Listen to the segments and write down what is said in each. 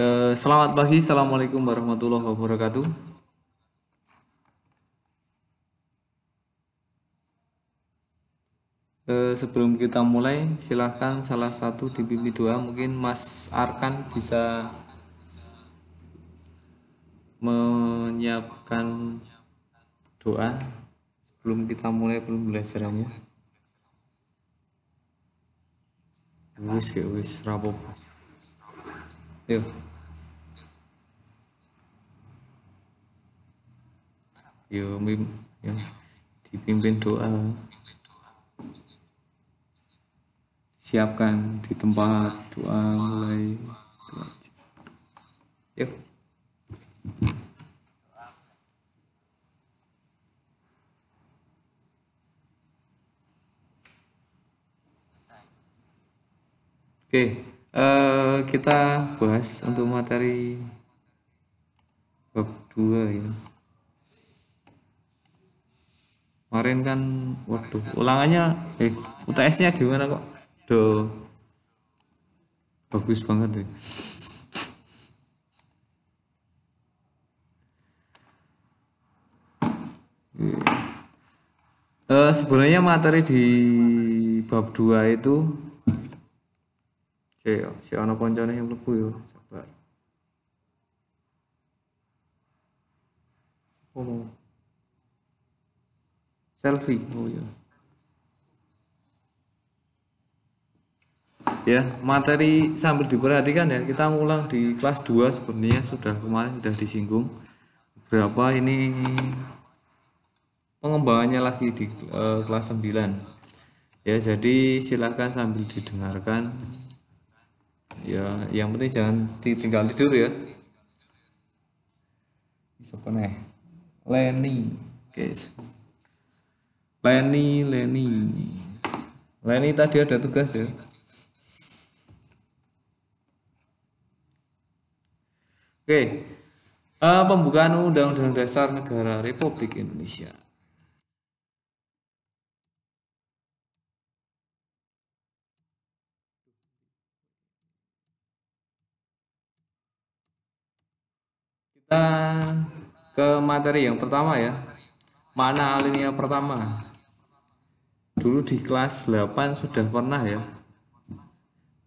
Eh, selamat pagi, assalamualaikum warahmatullahi wabarakatuh. Eh, sebelum kita mulai, silahkan salah satu di pipi dua, mungkin Mas Arkan bisa menyiapkan doa sebelum kita mulai pembelajarannya. Wis, wis, rapopo. Yuk. Yo, ya, dipimpin doa. Siapkan di tempat doa mulai. Yuk. Oke, eh, kita bahas untuk materi bab 2 ya. Kemarin kan, waduh, ulangannya, eh, UTS-nya gimana kok? Do, bagus banget ya. Eh, sebenarnya materi di bab 2 itu Oke, si ono koncone yang mlebu yo, sabar. Oh. Selfie, oh ya. Ya, materi sambil diperhatikan ya. Kita ngulang di kelas 2 sebenarnya. Sudah kemarin sudah disinggung. Berapa ini pengembangannya lagi di eh, kelas 9. Ya, jadi silakan sambil didengarkan. Ya yang penting jangan ditinggal tidur ya. Bisa nih Leni. Guys Leni Leni. Leni tadi ada tugas ya? Oke uh, pembukaan Undang-Undang Dasar Negara Republik Indonesia. Kita ke materi yang pertama ya. Mana alinea pertama dulu di kelas 8 sudah pernah ya.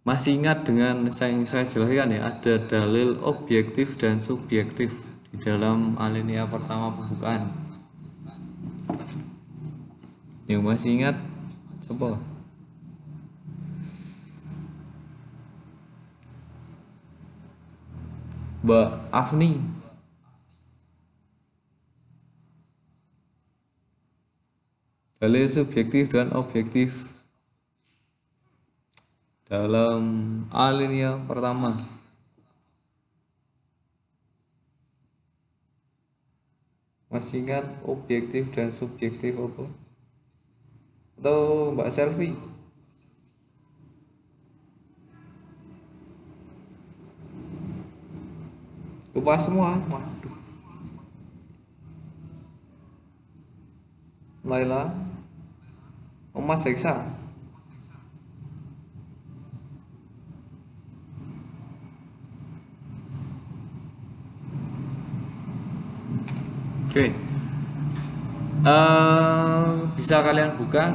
Masih ingat dengan yang saya jelaskan ya ada dalil objektif dan subjektif di dalam alinea pertama pembukaan. Yang masih ingat coba Mbak Afni dalil subjektif dan objektif dalam alinea pertama. Masih ingat objektif dan subjektif apa? Atau mbak selfie lupa semua. Waduh. Laila Mas Heksa Oke. Uh, Bisa kalian buka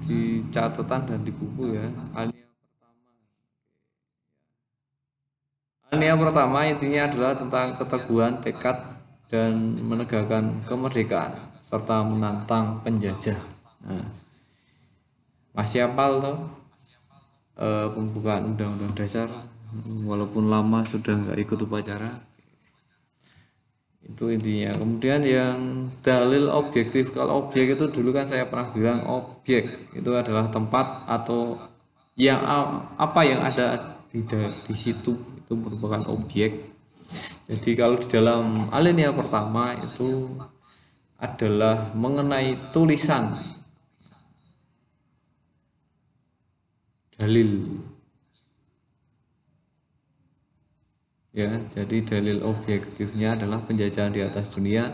Di catatan dan di buku ya. Alinea pertama. Alinea pertama intinya adalah tentang keteguhan, tekad, dan menegakkan kemerdekaan serta menantang penjajah. Nah, masih apal toh? E, pembukaan undang-undang dasar. Walaupun lama sudah nggak ikut upacara. Itu intinya. Kemudian yang dalil objektif. Kalau objek itu dulu kan saya pernah bilang objek itu adalah tempat atau yang apa yang ada di di situ. Itu merupakan objek jadi kalau di dalam alinea pertama itu adalah mengenai tulisan dalil. Ya jadi dalil objektifnya adalah penjajahan di atas dunia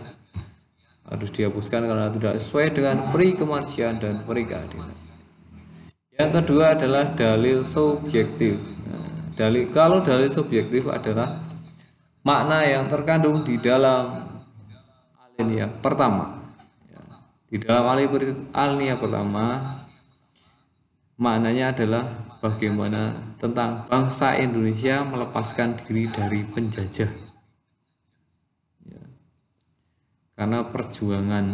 harus dihapuskan karena tidak sesuai dengan peri kemanusiaan dan peri keadilan. Yang kedua adalah dalil subjektif. Nah, dalil kalau dalil subjektif adalah makna yang terkandung di dalam alinea pertama. Ya, di dalam alinea pertama maknanya adalah bagaimana tentang bangsa Indonesia melepaskan diri dari penjajah. Ya. Karena perjuangan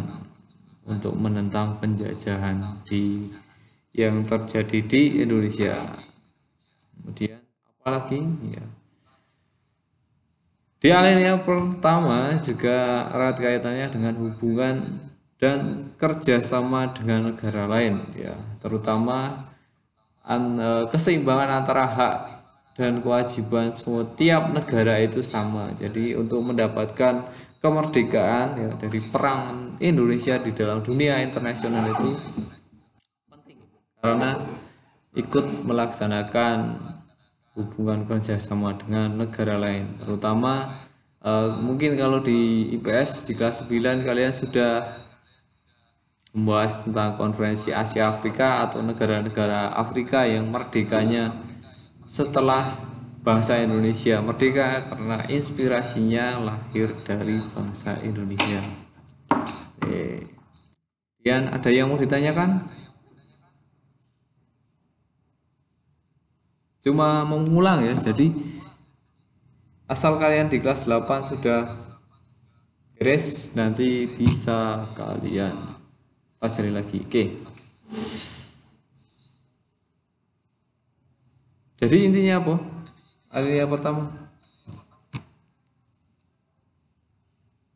untuk menentang penjajahan di yang terjadi di Indonesia. Kemudian apalagi ya di alinea pertama juga erat kaitannya dengan hubungan dan kerjasama dengan negara lain, ya, terutama an, e, keseimbangan antara hak dan kewajiban semua tiap negara itu sama. Jadi untuk mendapatkan kemerdekaan ya, dari perang Indonesia di dalam dunia internasional itu penting. Karena ikut melaksanakan hubungan kerjasama dengan negara lain. Terutama uh, mungkin kalau di IPS di kelas 9 kalian sudah membahas tentang konferensi Asia Afrika atau negara-negara Afrika yang merdekanya setelah bangsa Indonesia merdeka karena inspirasinya lahir dari bangsa Indonesia. Oke. Kemudian ada yang mau ditanyakan? cuma mengulang ya jadi asal kalian di kelas 8 sudah beres nanti bisa kalian pelajari lagi oke jadi intinya apa alinea pertama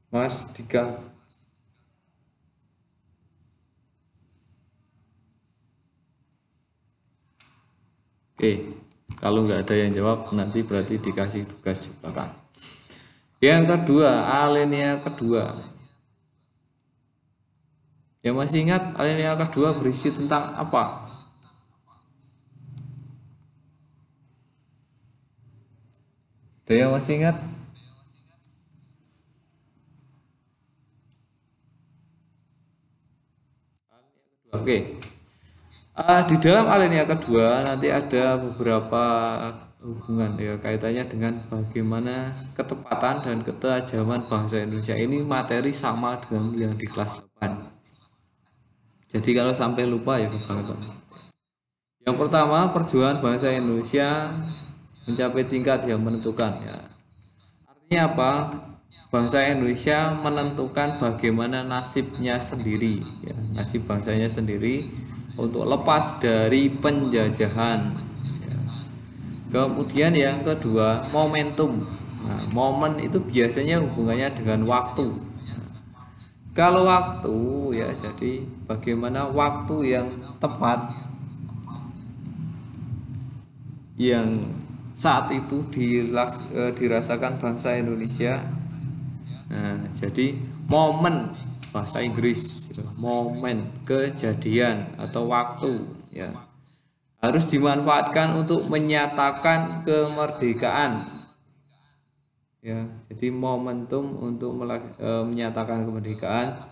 Mas Dika Oke. Kalau nggak ada yang jawab nanti berarti dikasih tugas di belakang. Yang kedua, alinea kedua. Ya masih ingat alinea kedua berisi tentang apa? Ada yang masih ingat? Oke. Uh, di dalam alinea kedua nanti ada beberapa hubungan ya kaitannya dengan bagaimana ketepatan dan ketajaman bahasa Indonesia ini materi sama dengan yang di kelas 8. Jadi kalau sampai lupa ya kebangetan. Yang pertama perjuangan bahasa Indonesia mencapai tingkat yang menentukan ya. Artinya apa? Bangsa Indonesia menentukan bagaimana nasibnya sendiri ya, nasib bangsanya sendiri untuk lepas dari penjajahan. Kemudian yang kedua, momentum. Nah, momen itu biasanya hubungannya dengan waktu. Kalau waktu ya jadi bagaimana waktu yang tepat yang saat itu e, dirasakan bangsa Indonesia. Nah, jadi momen bahasa Inggris momen kejadian atau waktu ya harus dimanfaatkan untuk menyatakan kemerdekaan ya jadi momentum untuk e, menyatakan kemerdekaan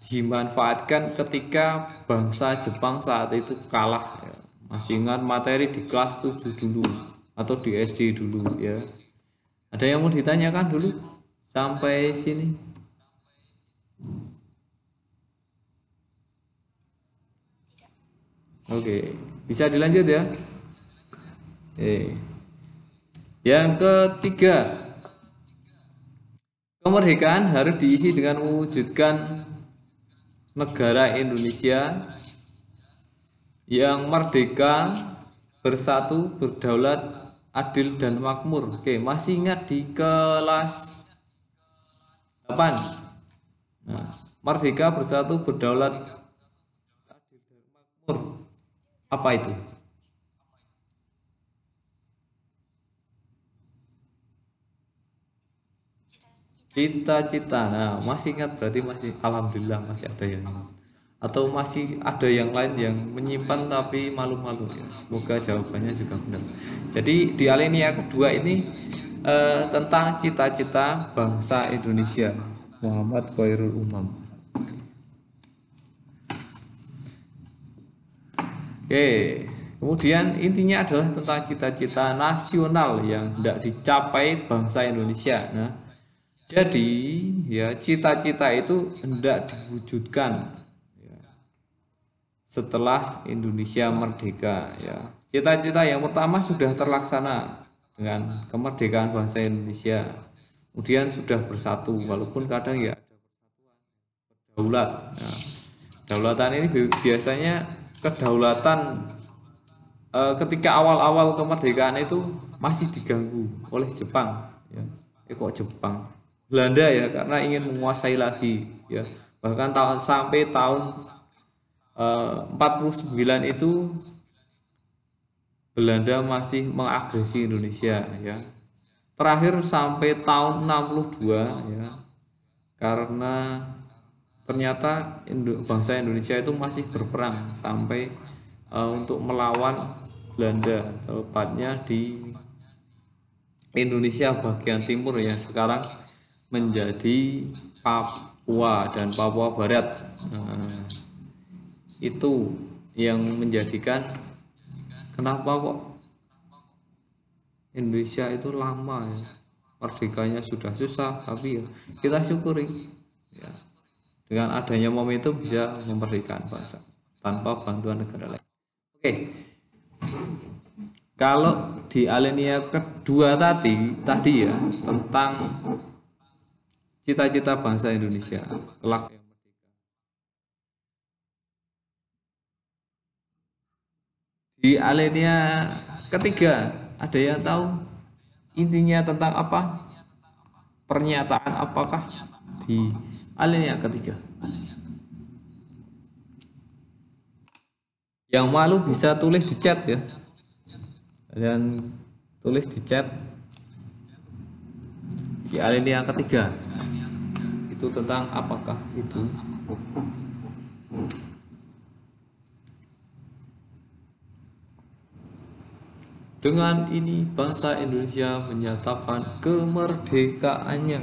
dimanfaatkan ketika bangsa Jepang saat itu kalah ya. masih ingat materi di kelas 7 dulu atau di SD dulu ya ada yang mau ditanyakan dulu sampai sini Oke, bisa dilanjut ya. Oke. Yang ketiga, kemerdekaan harus diisi dengan mewujudkan negara Indonesia yang merdeka, bersatu, berdaulat, adil dan makmur. Oke, masih ingat di kelas 8. Nah, merdeka, bersatu, berdaulat, adil dan makmur. Apa itu? Cita-cita. Nah, masih ingat berarti masih alhamdulillah masih ada yang atau masih ada yang lain yang menyimpan tapi malu-malu ya. Semoga jawabannya juga benar. Jadi di alinea kedua ini eh, tentang cita-cita bangsa Indonesia. Muhammad Khairul Umam. Oke, Kemudian intinya adalah tentang cita-cita nasional yang tidak dicapai bangsa Indonesia. Nah, jadi ya cita-cita itu hendak diwujudkan ya, setelah Indonesia merdeka. Ya, cita-cita yang pertama sudah terlaksana dengan kemerdekaan bangsa Indonesia. Kemudian sudah bersatu, walaupun kadang ya berdaulat. Nah, kedaulatan ini biasanya kedaulatan Eh, ketika awal-awal kemerdekaan itu masih diganggu oleh Jepang ya eh, kok Jepang Belanda ya karena ingin menguasai lagi ya. Bahkan tahun sampai tahun eh, 49 itu Belanda masih mengagresi Indonesia ya. Terakhir sampai tahun 62 ya karena ternyata bangsa Indonesia itu masih berperang sampai uh, untuk melawan Belanda tepatnya di Indonesia bagian timur ya. Sekarang menjadi Papua dan Papua Barat. Nah, itu yang menjadikan kenapa kok Indonesia itu lama ya? Merdekanya sudah susah tapi ya kita syukuri. Ya. Dengan adanya momentum bisa memerdekakan bangsa tanpa bantuan negara lain. Oke. Kalau di alinea kedua tadi tadi ya tentang cita-cita bangsa Indonesia. Kelak yang merdeka di alinea ketiga ada yang tahu intinya tentang apa? Pernyataan apakah di alinea ketiga? Yang malu bisa tulis di chat ya. Kalian tulis di chat di alinea ketiga itu tentang apakah itu? Dengan ini bangsa Indonesia menyatakan kemerdekaannya.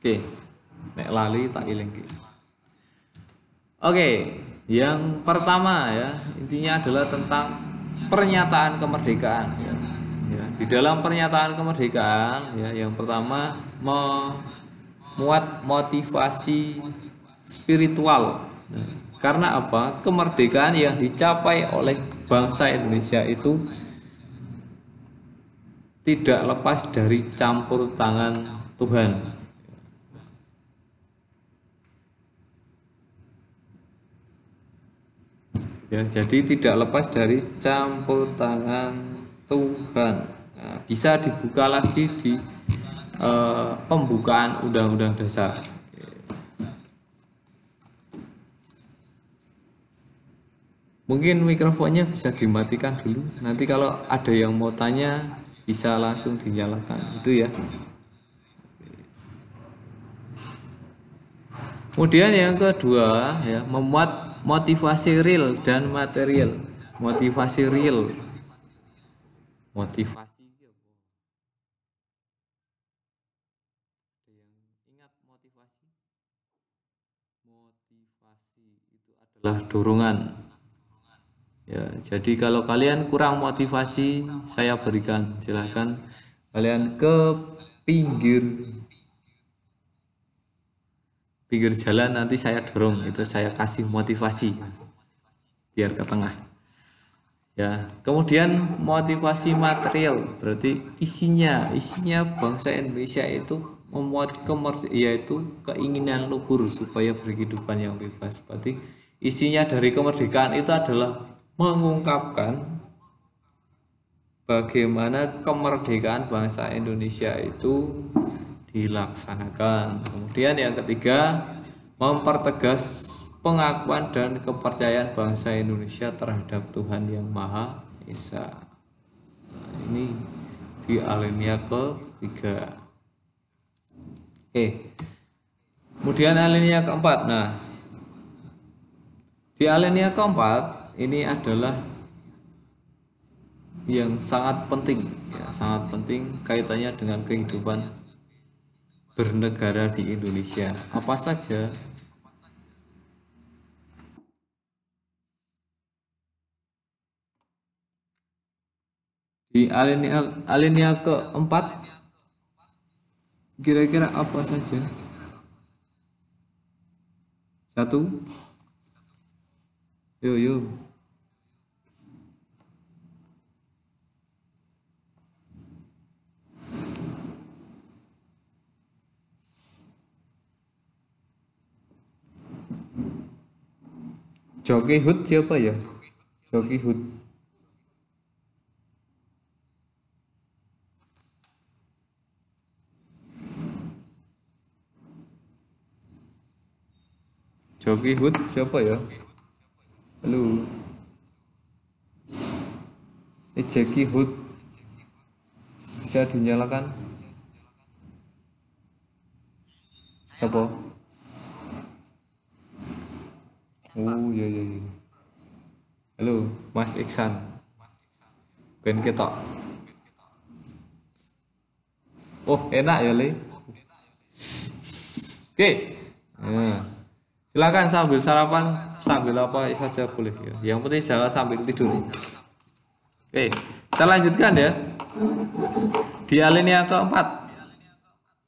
Oke nek lali tak iling oke yang pertama ya intinya adalah tentang pernyataan kemerdekaan ya. Ya. Di dalam pernyataan kemerdekaan ya yang pertama memuat motivasi spiritual. Ya. karena apa? Kemerdekaan yang dicapai oleh bangsa Indonesia itu tidak lepas dari campur tangan Tuhan. Ya jadi tidak lepas dari campur tangan Tuhan. Nah, bisa dibuka lagi di uh, pembukaan undang-undang dasar. Mungkin mikrofonnya bisa dimatikan dulu. Nanti kalau ada yang mau tanya bisa langsung dinyalakan. Itu ya. Kemudian yang kedua ya memuat motivasi real dan material. Motivasi real motivasi ada yang ingat motivasi? Motivasi itu adalah dorongan. Ya jadi kalau kalian kurang motivasi saya berikan silahkan. Kalian ke pinggir. Pinggir jalan nanti saya dorong. Itu saya kasih motivasi. Biar ke tengah ya kemudian motivasi material berarti isinya isinya bangsa Indonesia itu memuat kemerdekaan yaitu keinginan luhur supaya berkehidupan yang bebas berarti isinya dari kemerdekaan itu adalah mengungkapkan bagaimana kemerdekaan bangsa Indonesia itu dilaksanakan. Kemudian yang ketiga, mempertegas pengakuan dan kepercayaan bangsa Indonesia terhadap Tuhan yang Maha Esa. Nah, ini di alinea ketiga. Oke. Kemudian alinea keempat. Nah, di alinea keempat ini adalah yang sangat penting ya, sangat penting kaitannya dengan kehidupan bernegara di Indonesia. Apa saja di alinea alinea keempat kira-kira apa saja satu yuk yuk Joki Hood siapa ya? Joki Hood. Joki Hood siapa ya? Halo. Ini Jackie Hood. Bisa dinyalakan? Siapa? Oh iya iya iya. Halo, Mas Iksan. Ben ketok. Oh, enak ya, Le. Oke. Nah, silakan sambil sarapan, sambil apa saja boleh ya. Yang penting jangan sambil tidur. Oke, kita lanjutkan ya. Di alinea keempat.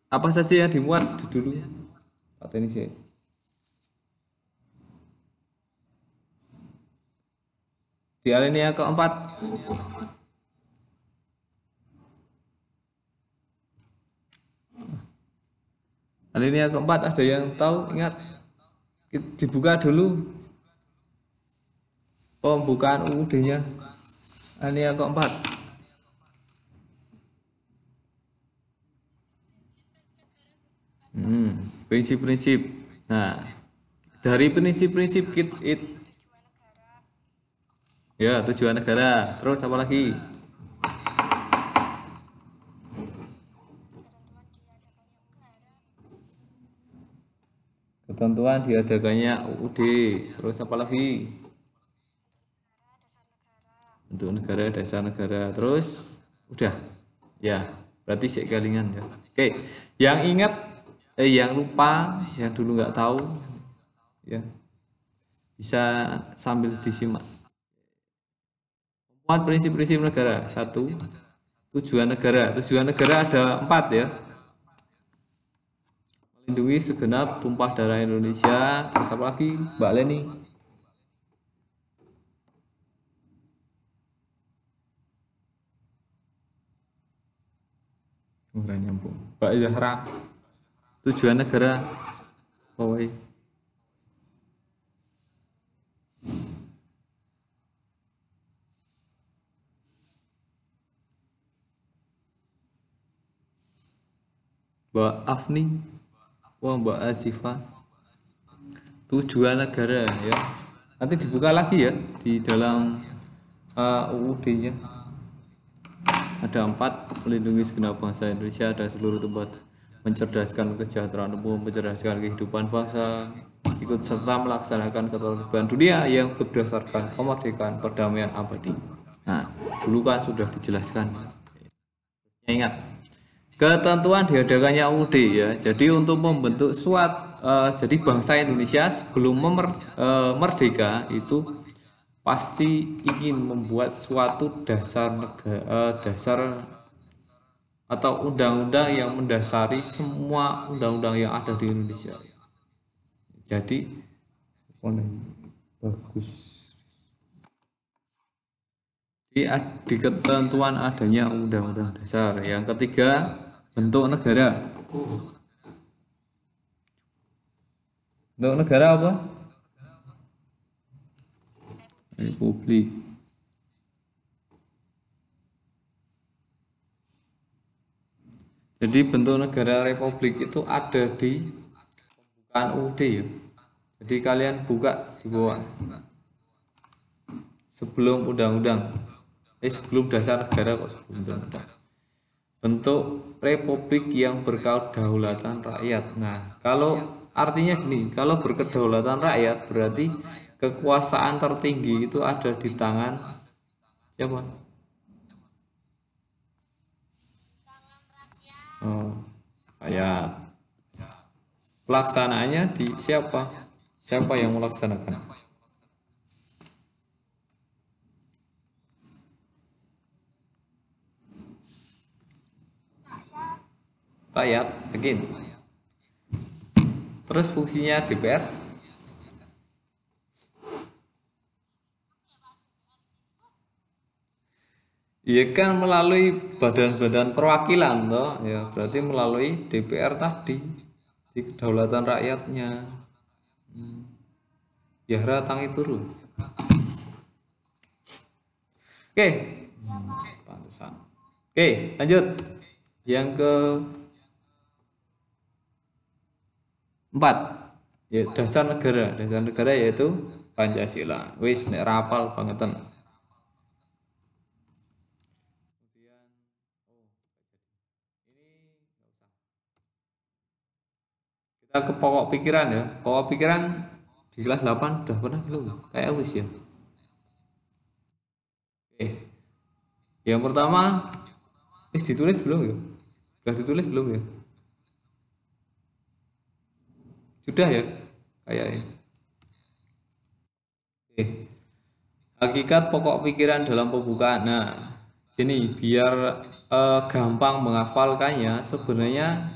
Apa saja yang dimuat dulu? Kata ini sih. Di alinea keempat. Alinea keempat ada yang tahu? Ingat, dibuka dulu pembukaan UUD-nya. Alinea keempat. Hmm, prinsip-prinsip. Nah, dari prinsip-prinsip kit it Ya, tujuan negara. Terus apa lagi? Ketentuan diadakannya UUD. Terus apa lagi? Untuk negara, dasar negara. Terus udah. Ya, berarti sih kalingan ya. Oke, yang ingat eh yang lupa, yang dulu nggak tahu ya. Bisa sambil disimak. Empat prinsip-prinsip negara. Satu, tujuan negara. Tujuan negara ada empat ya. Melindungi segenap tumpah darah Indonesia. Terus apa lagi? Mbak Leni. Ora nyambung. Mbak Zahra. Tujuan negara. Oh, Mbak Afni Mbak Azifa. Tujuan negara ya. Nanti dibuka lagi ya di dalam uh, UUD nya ada empat melindungi segenap bangsa Indonesia dan seluruh tempat mencerdaskan kesejahteraan umum mencerdaskan kehidupan bangsa ikut serta melaksanakan ketertiban dunia yang berdasarkan kemerdekaan perdamaian abadi. Nah dulu kan sudah dijelaskan. Ingat ketentuan diadakannya UUD ya. Jadi untuk membentuk suat uh, jadi bangsa Indonesia sebelum memer, uh, merdeka itu pasti ingin membuat suatu dasar negara uh, dasar atau undang-undang yang mendasari semua undang-undang yang ada di Indonesia. Jadi bagus. Di, di ketentuan adanya undang-undang dasar. Yang ketiga bentuk negara. Bentuk negara apa? Republik. Jadi bentuk negara republik itu ada di pembukaan UUD ya. Jadi kalian buka di bawah. Sebelum undang-undang. Eh sebelum dasar negara kok sebelum undang-undang bentuk republik yang berkedaulatan rakyat. Nah, kalau artinya gini, kalau berkedaulatan rakyat berarti kekuasaan tertinggi itu ada di tangan siapa? Oh, rakyat. Pelaksanaannya di siapa? Siapa yang melaksanakan? Rakyat yakin terus fungsinya DPR Iya kan melalui badan-badan perwakilan toh. Ya berarti melalui DPR tadi di kedaulatan rakyatnya. Hmm. ya ratang itu oke. Hmm, pantesan. Oke lanjut. Yang ke empat. Ya dasar negara. Dasar negara yaitu Pancasila. Wis nek rapal bangetan. Ke pokok pikiran ya. Pokok pikiran di kelas 8 udah pernah belum? Kayak wis ya. Oke. Yang pertama ini ditulis belum ya? Sudah ditulis belum ya sudah ya? Kayaknya oke. Hakikat pokok pikiran dalam pembukaan. Nah ini biar eh, gampang menghafalkannya sebenarnya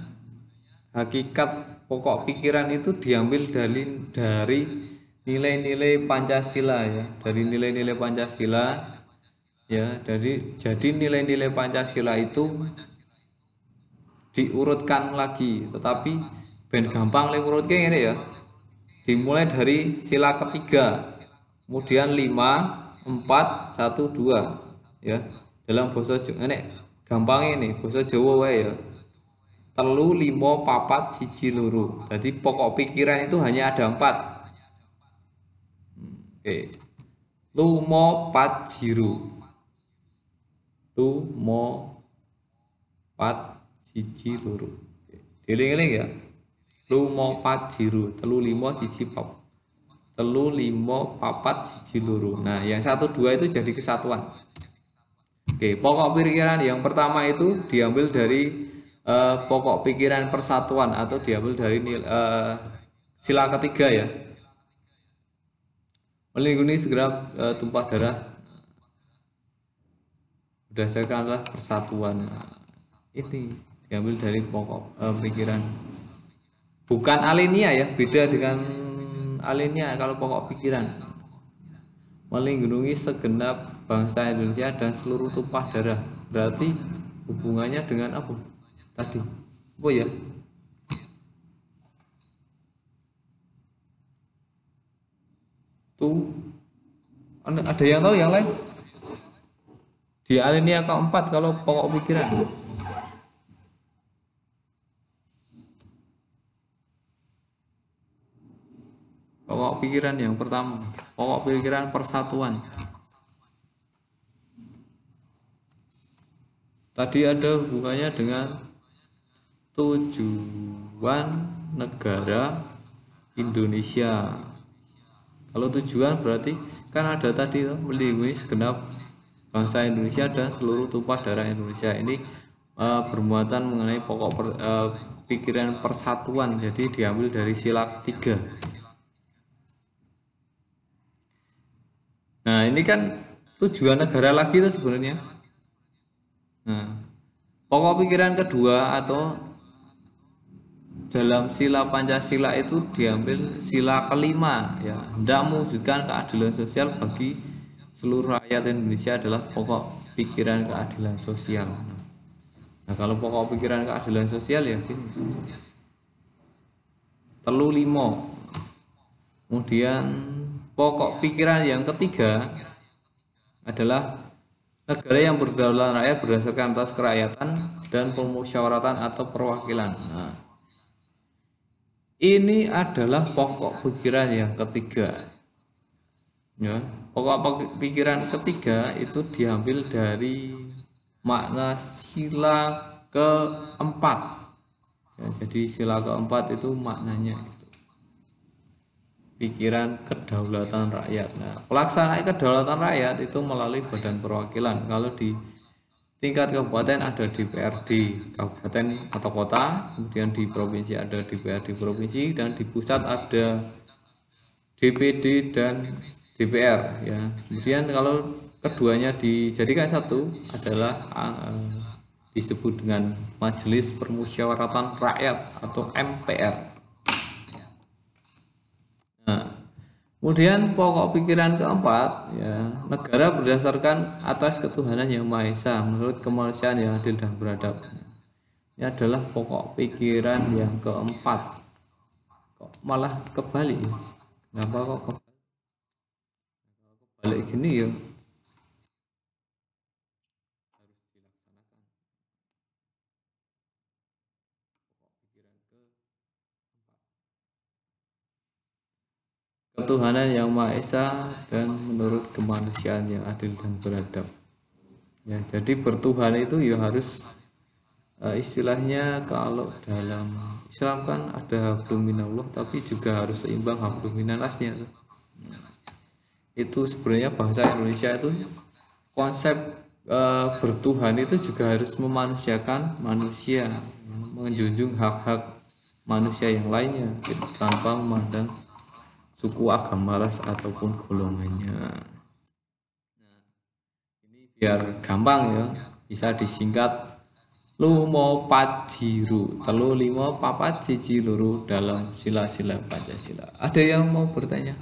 hakikat pokok pikiran itu diambil dari dari nilai-nilai Pancasila ya. Dari nilai-nilai Pancasila ya. Dari jadi nilai-nilai Pancasila itu diurutkan lagi. Tetapi ben gampang le urutnya ini ya. Dimulai dari sila ketiga kemudian 5 4 1 2 ya. Dalam bahasa Jawa ini gampang ini bahasa Jawa ya. Telu limo papat siji luru jadi pokok pikiran itu hanya ada empat. Oke. Lumo pat jiru. Lumo pat siji luru dieling-eling ya lumo pat jiru telu limo siji pap telu limo papat siji luru nah yang satu dua itu jadi kesatuan. Oke pokok pikiran yang pertama itu diambil dari uh, pokok pikiran persatuan atau diambil dari uh, sila ketiga ya. Melindungi segera uh, tumpah darah. Berdasarkanlah persatuan. Ini diambil dari pokok uh, pikiran bukan alinea ya beda dengan alinea kalau pokok pikiran. Melindungi segenap bangsa Indonesia dan seluruh tumpah darah. Berarti hubungannya dengan apa? Tadi. Apa ya? Tuh. Ada yang tahu yang lain? Di alinea keempat kalau pokok pikiran pokok pikiran yang pertama. Pokok pikiran persatuan. Tadi ada hubungannya dengan tujuan negara Indonesia. Kalau tujuan berarti kan ada tadi melindungi segenap bangsa Indonesia dan seluruh tumpah darah Indonesia. Ini uh, bermuatan mengenai pokok per, uh, pikiran persatuan. Jadi diambil dari sila tiga nah ini kan tujuan negara lagi itu sebenarnya. Nah pokok pikiran kedua atau dalam sila Pancasila itu diambil sila kelima ya. Hendak mewujudkan keadilan sosial bagi seluruh rakyat Indonesia adalah pokok pikiran keadilan sosial. Nah kalau pokok pikiran keadilan sosial ya gini. Telu limo. Kemudian pokok pikiran yang ketiga adalah negara yang berdaulat rakyat berdasarkan atas kerakyatan dan pemusyawaratan atau perwakilan nah ini adalah pokok pikiran yang ketiga. Ya, pokok pikiran ketiga itu diambil dari makna sila keempat. Ya, jadi sila keempat itu maknanya pikiran kedaulatan rakyat. Nah, pelaksanaan kedaulatan rakyat itu melalui badan perwakilan. Kalau di tingkat kabupaten ada DPRD kabupaten atau kota kemudian di provinsi ada DPRD provinsi dan di pusat ada DPD dan DPR ya kemudian kalau keduanya dijadikan satu adalah uh, disebut dengan Majelis Permusyawaratan Rakyat atau MPR. Nah, kemudian pokok pikiran keempat, ya, negara berdasarkan atas ketuhanan yang Maha Esa menurut kemanusiaan yang adil dan beradab. Ini adalah pokok pikiran yang keempat. Kok malah kebalik? Kenapa kok kebalik? Kebalik gini ya? Ketuhanan yang Maha Esa dan menurut kemanusiaan yang adil dan beradab. Ya, jadi bertuhan itu ya harus uh, istilahnya kalau dalam Islam kan ada habluminallah tapi juga harus seimbang habluminanasnya. Itu sebenarnya bahasa Indonesia itu konsep uh, bertuhan itu juga harus memanusiakan manusia, menjunjung hak-hak manusia yang lainnya tanpa memandang suku agama ras ataupun golongannya. Nah, ini biar gampang ya. Bisa disingkat lumo pajiru telu limo papat cici luru dalam sila-sila Pancasila. Ada yang mau bertanya?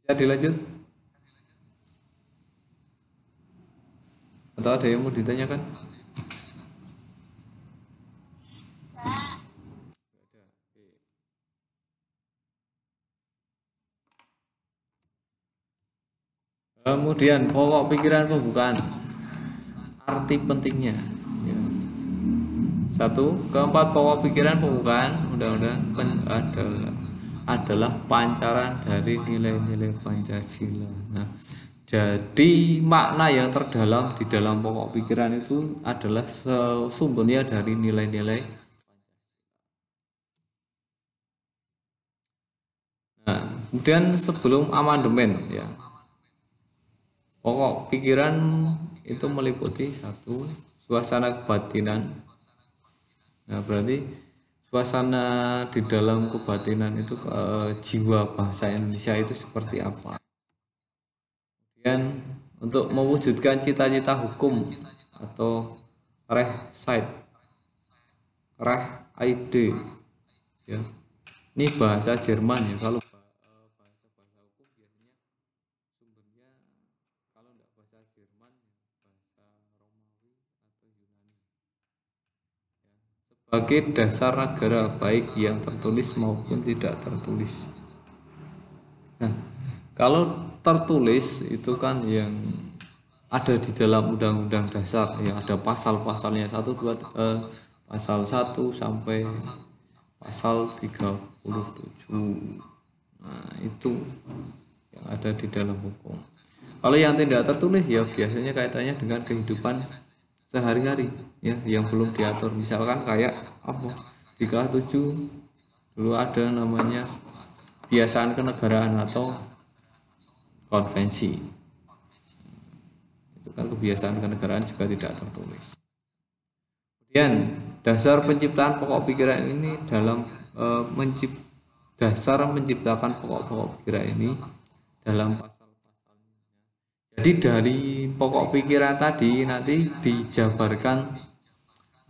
Bisa dilanjut? Atau ada yang mau ditanyakan Kemudian pokok pikiran pembukaan arti pentingnya. Ya. Satu, keempat pokok pikiran pembukaan undang-undang adalah adalah pancaran dari nilai-nilai Pancasila. Nah, jadi makna yang terdalam di dalam pokok pikiran itu adalah sumbernya dari nilai-nilai Nah, kemudian sebelum amandemen ya, Pokok pikiran itu meliputi satu suasana kebatinan. Nah, berarti suasana di dalam kebatinan itu e, jiwa bahasa Indonesia itu seperti apa. Kemudian untuk mewujudkan cita-cita hukum atau reh side reh ID ya. Ini bahasa Jerman ya kalau sebagai dasar negara baik yang tertulis maupun tidak tertulis. Nah, kalau tertulis itu kan yang ada di dalam undang-undang dasar ya ada pasal-pasalnya satu dua eh, pasal 1 sampai pasal 37. Nah, itu yang ada di dalam hukum. Kalau yang tidak tertulis ya biasanya kaitannya dengan kehidupan sehari-hari ya yang belum diatur. Misalkan kayak apa di kelas 7 dulu ada namanya kebiasaan kenegaraan atau konvensi. Itu kan kebiasaan kenegaraan juga tidak tertulis. Kemudian dasar penciptaan pokok pikiran ini dalam e, mencipt dasar menciptakan pokok-pokok pikiran ini dalam jadi dari pokok pikiran tadi nanti dijabarkan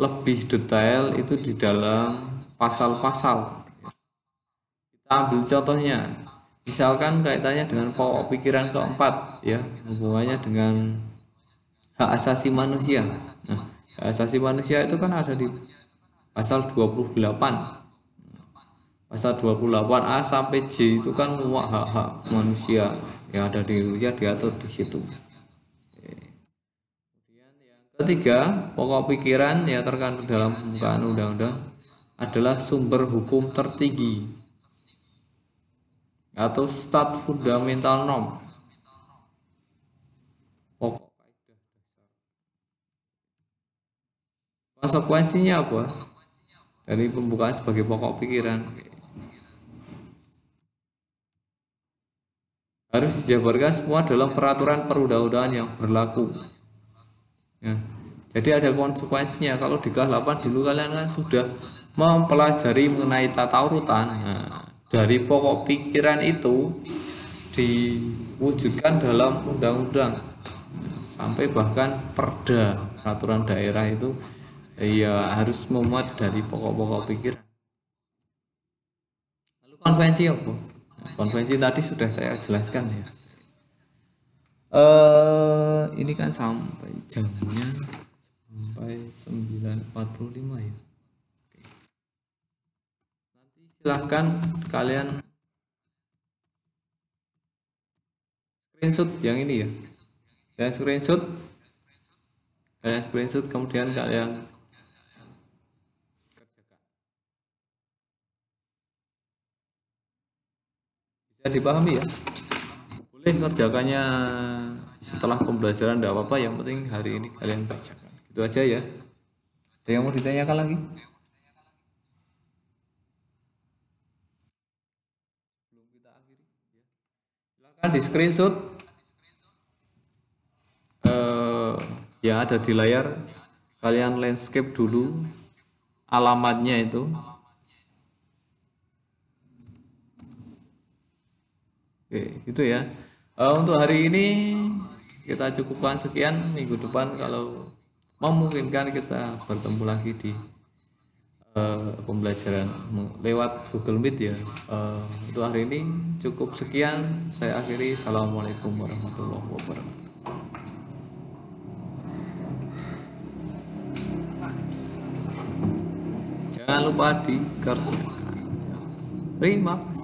lebih detail itu di dalam pasal-pasal. Kita ambil contohnya. Misalkan kaitannya dengan pokok pikiran keempat ya, hubungannya dengan hak asasi manusia. Nah, hak asasi manusia itu kan ada di pasal 28. Pasal 28A sampai J itu kan semua hak-hak manusia yang ada di Indonesia diatur di situ. Kemudian yang ketiga, pokok pikiran yang terkandung dalam pembukaan undang-undang adalah sumber hukum tertinggi atau stat fundamental norm. Pokok. Konsekuensinya apa? Dari pembukaan sebagai pokok pikiran harus dijabarkan semua dalam peraturan perundang-undangan yang berlaku. Ya. Jadi ada konsekuensinya kalau di kelas 8 dulu kalian kan sudah mempelajari mengenai tata urutan. Nah, dari pokok pikiran itu diwujudkan dalam undang-undang sampai bahkan perda peraturan daerah itu ya harus memuat dari pokok-pokok pikiran lalu konvensi apa konvensi tadi sudah saya jelaskan ya. Eh ini kan sampai jamnya sampai 9.45 ya. Nanti silahkan kalian screenshot yang ini ya. Kalian screenshot. Kalian screenshot kemudian kalian bisa dipahami ya. Boleh kerjakannya setelah pembelajaran tidak apa-apa. Yang penting hari ini kalian kerjakan. Itu aja ya. Ada yang mau ditanyakan lagi? Belum kita akhiri. Ya. silakan di screenshot. Eh, yang ada di layar. Kalian landscape dulu alamatnya itu oke itu ya. Eh, untuk hari ini kita cukupkan sekian minggu depan. Kalau memungkinkan kita bertemu lagi di eh, pembelajaran lewat Google Meet ya. Eh, untuk hari ini cukup sekian. Saya akhiri. Assalamualaikum warahmatullahi wabarakatuh. Jangan lupa dikerjakan. Terima kasih.